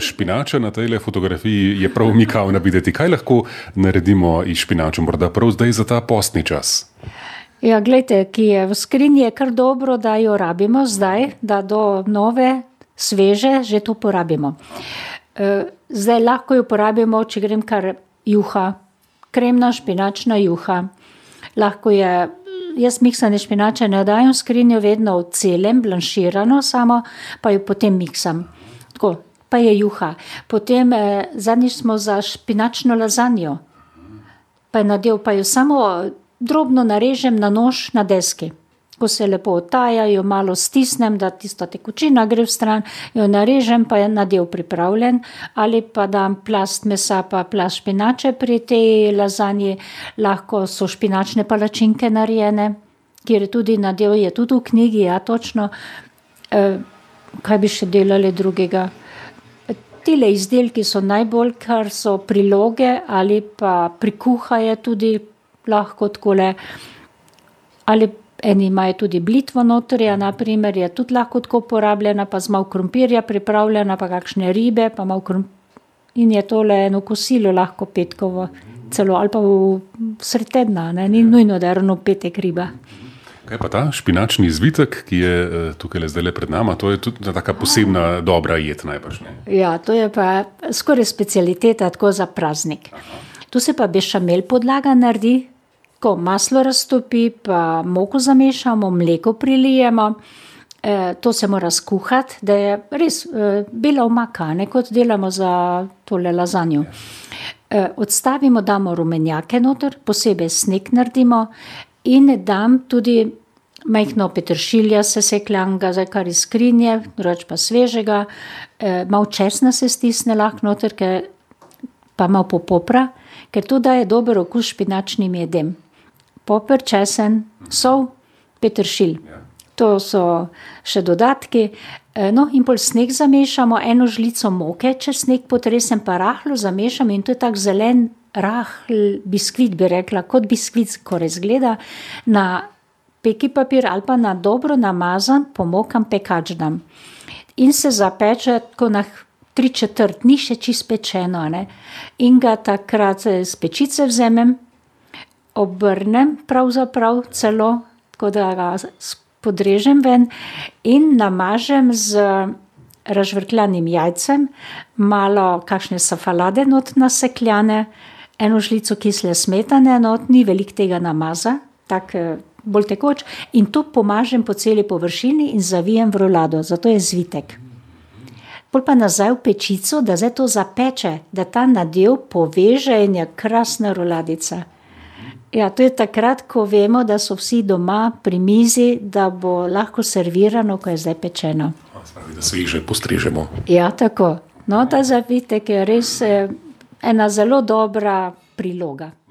Špinača na tej fotografiji je prav mikavna videti. Kaj lahko naredimo iz špinača, morda prav zdaj za ta postni čas? Ja, gledajte, ki je v skrinji, je kar dobro, da jo rabimo zdaj, da do nove, sveže že to porabimo. E, zdaj lahko jo porabimo, če grem kar juha, kremna špinačna juha. Lahko je, jaz miksane špinače ne dajem v skrinjo, vedno v celem, blanširano samo, pa jo potem miksam. Tako, pa je juha. Potem eh, zadnjič smo za špinačno lazanjo. Pa je nadev, pa jo samo drobno narežem na nož na deski. Ko se lepo otaja, jo malo stisnem, da tista tekočina gre v stran, jo narežem, pa je nadev pripravljen. Ali pa dam plast mesa, pa plast špinače pri tej lazanji, lahko so špinačne palačinke narejene, kjer je tudi nadev, je tudi v knjigi, ja, točno. E, kaj bi še delali drugega? Tile izdelki so najbolj, kar so priloge ali pa pri kuhaje tudi lahko takole. Ali eni imajo tudi blitvo notrja, naprimer, je tudi lahko tako uporabljena, pa z malo krompirja pripravljena, pa kakšne ribe, pa malo in je tole eno kosilo lahko petkovo, celo ali pa v sred tedna, ne, ni nujno, da je ravno petek riba. Kaj pa ta špinačni zvitek, ki je tukaj zdaj pred nama, to je tudi taka posebna dobra jed najbrž? Ja, to je pa skoraj specialiteta tako za praznik. Tu se pa bešamel podlaga naredi, ko maslo raztopi, pa moko zamešamo, mleko prilijemo. to se mora skuhati, da je res, bela omaka, ne, kot delamo za tole lazanjo. odstavimo, damo rumenjake noter, posebej sneg naredimo in dam tudi majhno peteršilja sesekljanega, zdaj kar iz skrinje, drugače pa svežega. malo česna se stisne lahko noter, ke pa malo popra, ker to daje dober okus špinačnim jedem. Poper, česen, sol, peteršilj. To so še dodatki. no, in pol sneg zamešamo, eno žlico moke čez sneg potresem pa rahlo zamešam, in to je tak zelen, rahel biskvit, bi rekla, kot biskvit skoraj izgleda. Na peki papir ali pa na dobro namazan, pomokan pekač dam. In se zapeče tako na tri četrt, ni še čisto pečeno, a ne. In ga takrat s pečice vzamem, obrnem pravzaprav celo, tako da ga podrežem ven, in namažem z razžvepljanim jajcem, malo kakšne safalade not nasekljane, eno žlico kisle smetane not, ni veliko tega namaza, tako, bolj tekoč, in to pomažem po celi površini in zavijem v rolado, zato je zvitek. Pol pa nazaj v pečico, da zdaj to zapeče, da ta nadev poveže in je krasna roladica. Ja, to je takrat, ko vemo, da so vsi doma pri mizi, da bo lahko servirano, ko je zdaj pečeno. Da se jih že postrežemo. Ja, tako. No, ta zavitek je res, ena zelo dobra priloga.